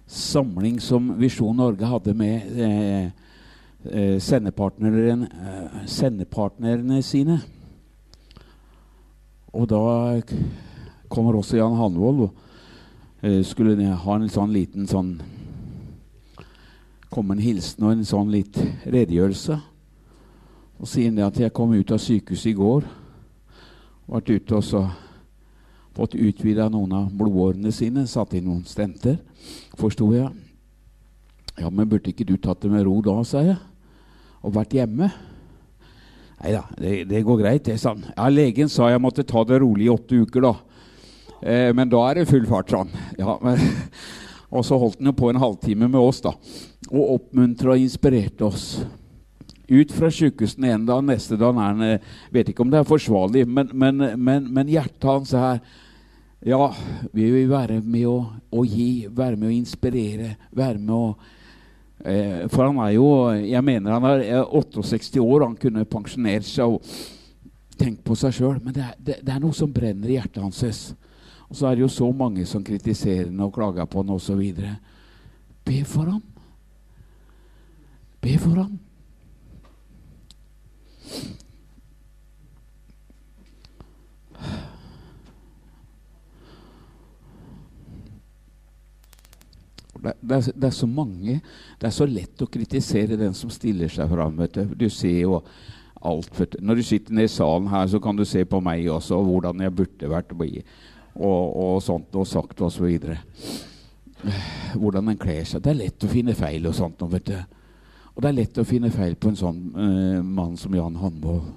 samling som Visjon Norge hadde med eh, eh, sendepartneren, eh, sendepartnerne sine. Og da kommer også Jan Hanvold og eh, skulle ha en sånn liten sånn Komme en hilsen og en sånn litt redegjørelse. Og sier han det at jeg kom ut av sykehuset i går. Vært ute og så fått utvida noen av blodårene sine. Satt inn noen stenter, forsto jeg. Ja, men burde ikke du tatt det med ro da, sa jeg. Og vært hjemme? Nei da, det, det, går greit, det, sa han. Ja, legen sa jeg måtte ta det rolig i åtte uker, da. Eh, men da er det full fart, sa han. Ja, men, og så holdt han jo på en halvtime med oss, da. Og oppmuntra og inspirerte oss ut fra sjukehuset en dag, neste dag er han Vet ikke om det er forsvarlig, men, men, men, hjertet hans er Ja, vi vil være med å, å, gi, være med å inspirere, være med å For han er jo Jeg mener han er 68 år, han kunne pensjonert seg og tenkt på seg sjøl, men det er, det, det er, noe som brenner i hjertet hans. Og så er det jo så mange som kritiserer ham og klager på ham osv. Be for ham. Be for ham. Det, er, det, er, så mange Det er så lett å kritisere den som stiller seg fram. Du ser jo alt. Når du sitter nede i salen her, så kan du se på meg også, og hvordan jeg burde vært og, og sånt og sagt videre Hvordan en kler seg. Det er lett å finne feil og sånt. vet du. Og det er lett å finne feil på en sånn uh, mann som Jan Hanvold.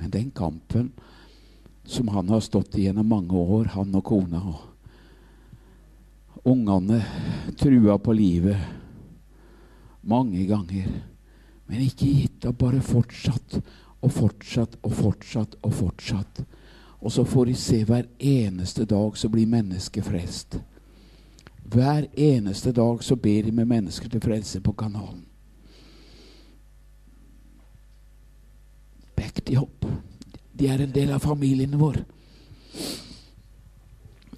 Men den kampen som han har stått i gjennom mange år, han og kona og Ungene trua på livet mange ganger, men ikke gitt opp. Bare fortsatt og fortsatt og fortsatt og fortsatt. Og så får de se hver eneste dag så blir mennesket frelst. Hver eneste dag så ber de med mennesker til frelse på kanalen. Back de opp. De er en del av familien vår.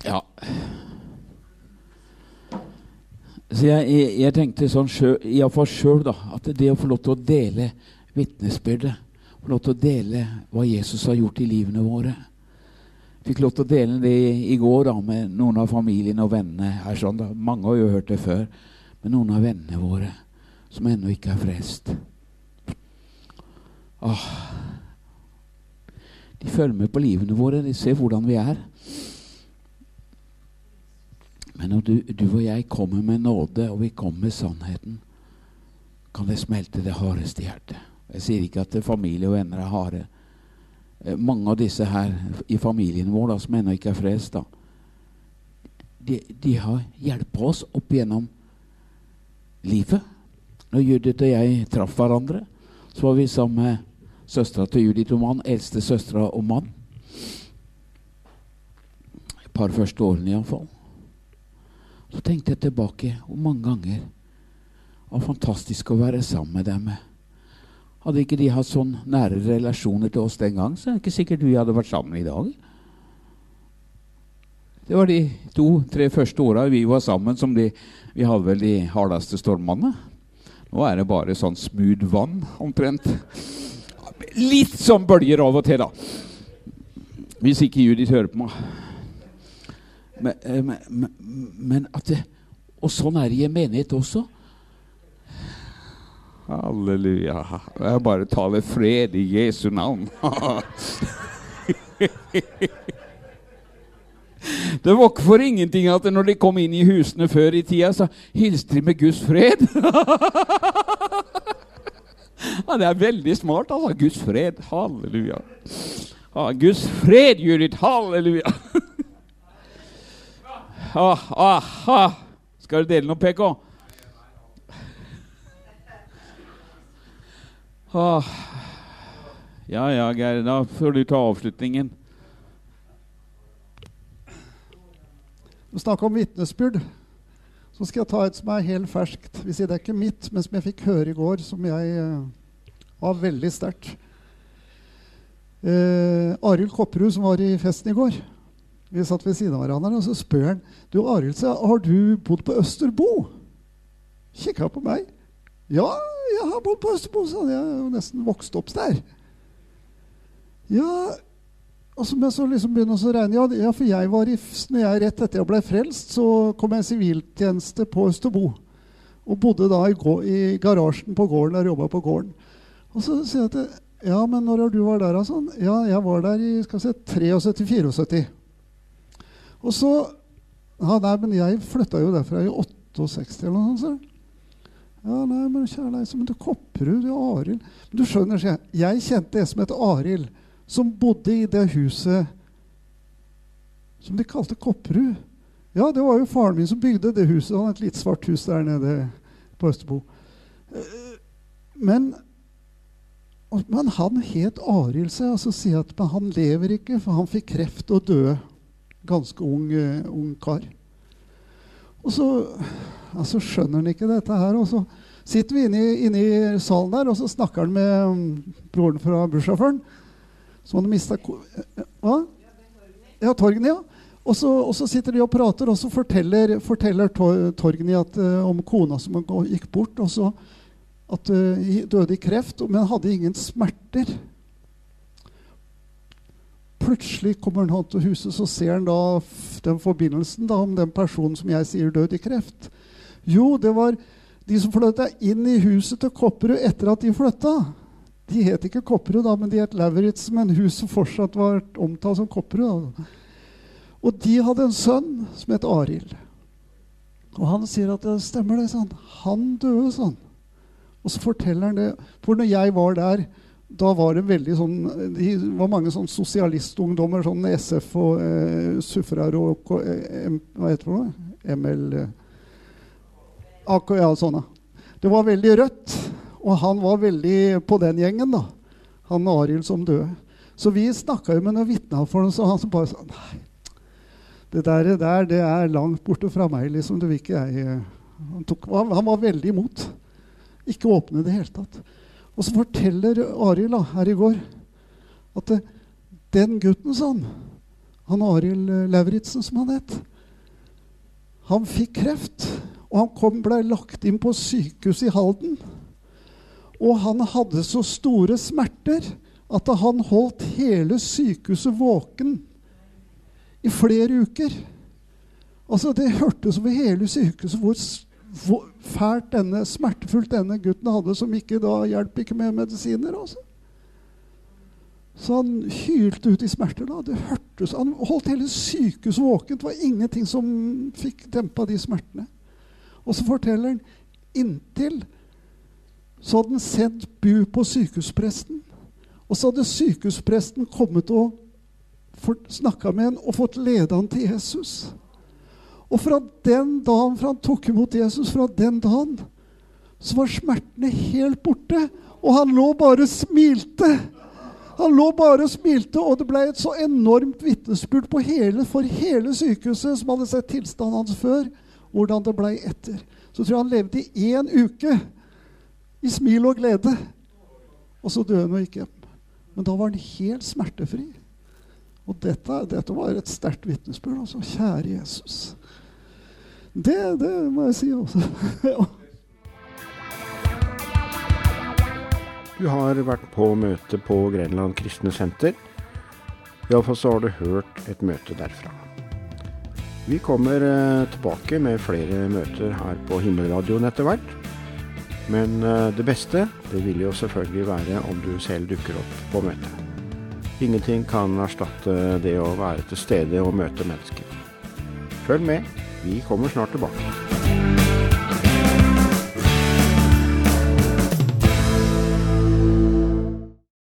Ja Så jeg, jeg, tenkte sånn iallfall sjøl, da, at det å få lov til å dele vitnesbyrdet, få lov til å dele hva Jesus har gjort i livene våre Fikk lov til å dele det i går da, med noen av familiene og vennene. her sånn da. Mange har jo hørt det før. Men noen av vennene våre som ennå ikke er frelst. Åh. De følger med på livene våre. De ser hvordan vi er. Men når du, du og jeg kommer med nåde, og vi kommer med sannheten, kan det smelte det hardeste hjertet. Jeg sier ikke at familie og venner er harde. Eh, mange av disse her i familien vår da, som ennå ikke er frelst, de, de, har hjulpet oss opp gjennom livet. Når Judith og jeg traff hverandre, så var vi sammen med søstera til Judith og mann, eldste søstera og mann. Et par første årene iallfall. Så tenkte jeg tilbake hvor mange ganger det var fantastisk å være sammen med dem. Hadde ikke de hatt sånn nære relasjoner til oss den gang, så er det ikke sikkert vi hadde vært sammen i dag. Det var de to-tre første åra vi var sammen, som de, vi hadde vel de hardeste stormene. Nå er det bare sånn smooth vann, omtrent. Litt sånn bølger av og til, da. Hvis ikke Judith hører på meg. Men, eh, men, men at det, Og sånn er det i en menighet også. Halleluja. Jeg bare taler fred i Jesu navn. Det var ikke for ingenting at når de kom inn i husene før i tida, så hilste de med Guds fred. ja, det er veldig smart, altså. Guds fred. Halleluja. Ja, Guds fred, Judith. Halleluja. ah, ah, ah. Skal du dele noe, PK? Ah. Ja ja, Geir. Da får du ta avslutningen.
Du snakker om vitnesbyrd. Så skal jeg ta et som er helt ferskt. Vi sier det er ikke mitt, men som jeg fikk høre i går, som jeg uh, var veldig sterkt. Uh, Arild Kopperud, som var i festen i går, Vi satt ved siden av hverandre, og så spør han du Arild, har du bodd på Østerbo. Kikka på meg. Ja, jeg har bodd på Østerbo, sa han. Jeg er jo nesten vokst opp der. Ja, og så, men så liksom begynner å regne. Ja, for jeg var i, når jeg rett etter jeg ble frelst, så kom jeg i siviltjeneste på Østerbo. Og bodde da i, i garasjen på gården der jobba på gården. Og så sier jeg til ja, men når du var der? Sånn? Ja, jeg var der i skal vi se, 73-74. Og så Ja, nei, men jeg flytta jo derfra i 68 eller noe sånt. Ja, nei, men kjære deg, men du Kopperud, du Arild Du skjønner, jeg, jeg kjente en som het Arild, som bodde i det huset som de kalte Kopperud. Ja, det var jo faren min som bygde det huset. Han hadde et litt svart hus der nede på Østerbo. Eh, men men han het Arild seg, og så sier jeg at han lever ikke, for han fikk kreft og døde. Ganske ung, uh, ung kar. Og så altså, skjønner han ikke dette her. Og så sitter vi inne inne i salen der, og så snakker han med um, broren fra bussjåføren. Som hadde mista eh, Hva? Ja, Torgny, ja. Og så, og så, sitter de og prater, og så forteller, forteller Torgny uh, om kona som gikk bort. og så at uh, døde i kreft, men hadde ingen smerter. Plutselig kommer han til huset, så ser han da den forbindelsen da, om den personen som jeg sier døde i kreft. Jo, det var de som flytta inn i huset til Kopperud etter at de flytta. De het ikke Kopperud, da, men de het Lauritz, men huset fortsatt var omtalt som Kopperud. Da. Og de hadde en sønn som het Arild. Og han sier at det stemmer, det. Sånn. Han døde sånn. Og så forteller han det. For når jeg var der, da var det veldig sånn Det var mange sånn sosialistungdommer, sånn SF og eh, Sufrar og eh, Hva heter det? ML eh, AK, Ja, sånne. Det var veldig rødt. Og han var veldig på den gjengen, da. Han Arild som døde. Så vi snakka jo med noen vitner for ham, så han bare sa Nei, det der, der det er langt borte fra meg, liksom. Det vil ikke jeg eh, han, tok, han, han var veldig imot. Ikke åpne i det hele tatt. Og så forteller Arild her i går at den gutten, sa han, han Arild eh, Lauritzen som han het, han fikk kreft. Og han kom, ble lagt inn på sykehuset i Halden. Og han hadde så store smerter at han holdt hele sykehuset våken i flere uker. Altså Det hørtes over hele sykehuset hvor hvor fælt denne, smertefullt denne gutten hadde, som ikke da hjalp ikke med medisiner. Også. Så han hylte ut i smerter. da. Det hørtes, Han holdt hele sykehuset våkent. Det var ingenting som fikk dempa de smertene. Og så forteller han inntil så hadde han sett bu på sykehuspresten. Og så hadde sykehuspresten kommet og snakka med han og fått lede han til Jesus. Og fra den dagen fra han tok imot Jesus, fra den dagen, så var smertene helt borte. Og han lå bare og smilte. Han lå bare og smilte, og det ble et så enormt vitnesbyrd for hele sykehuset, som hadde sett tilstanden hans før, hvordan det ble etter. Så tror jeg han levde i én uke i smil og glede. Og så døde han og gikk hjem. Men da var han helt smertefri. Og dette, dette var et sterkt vitnesbyrd. Altså. Kjære Jesus. Det, det må jeg si, altså.
Du har vært på møte på Grenland kristne senter. Iallfall så har du hørt et møte derfra. Vi kommer eh, tilbake med flere møter her på Himmelradioen etter hvert. Men eh, det beste det vil jo selvfølgelig være om du selv dukker opp på møtet. Ingenting kan erstatte det å være til stede og møte mennesker. Følg med. Vi kommer snart tilbake.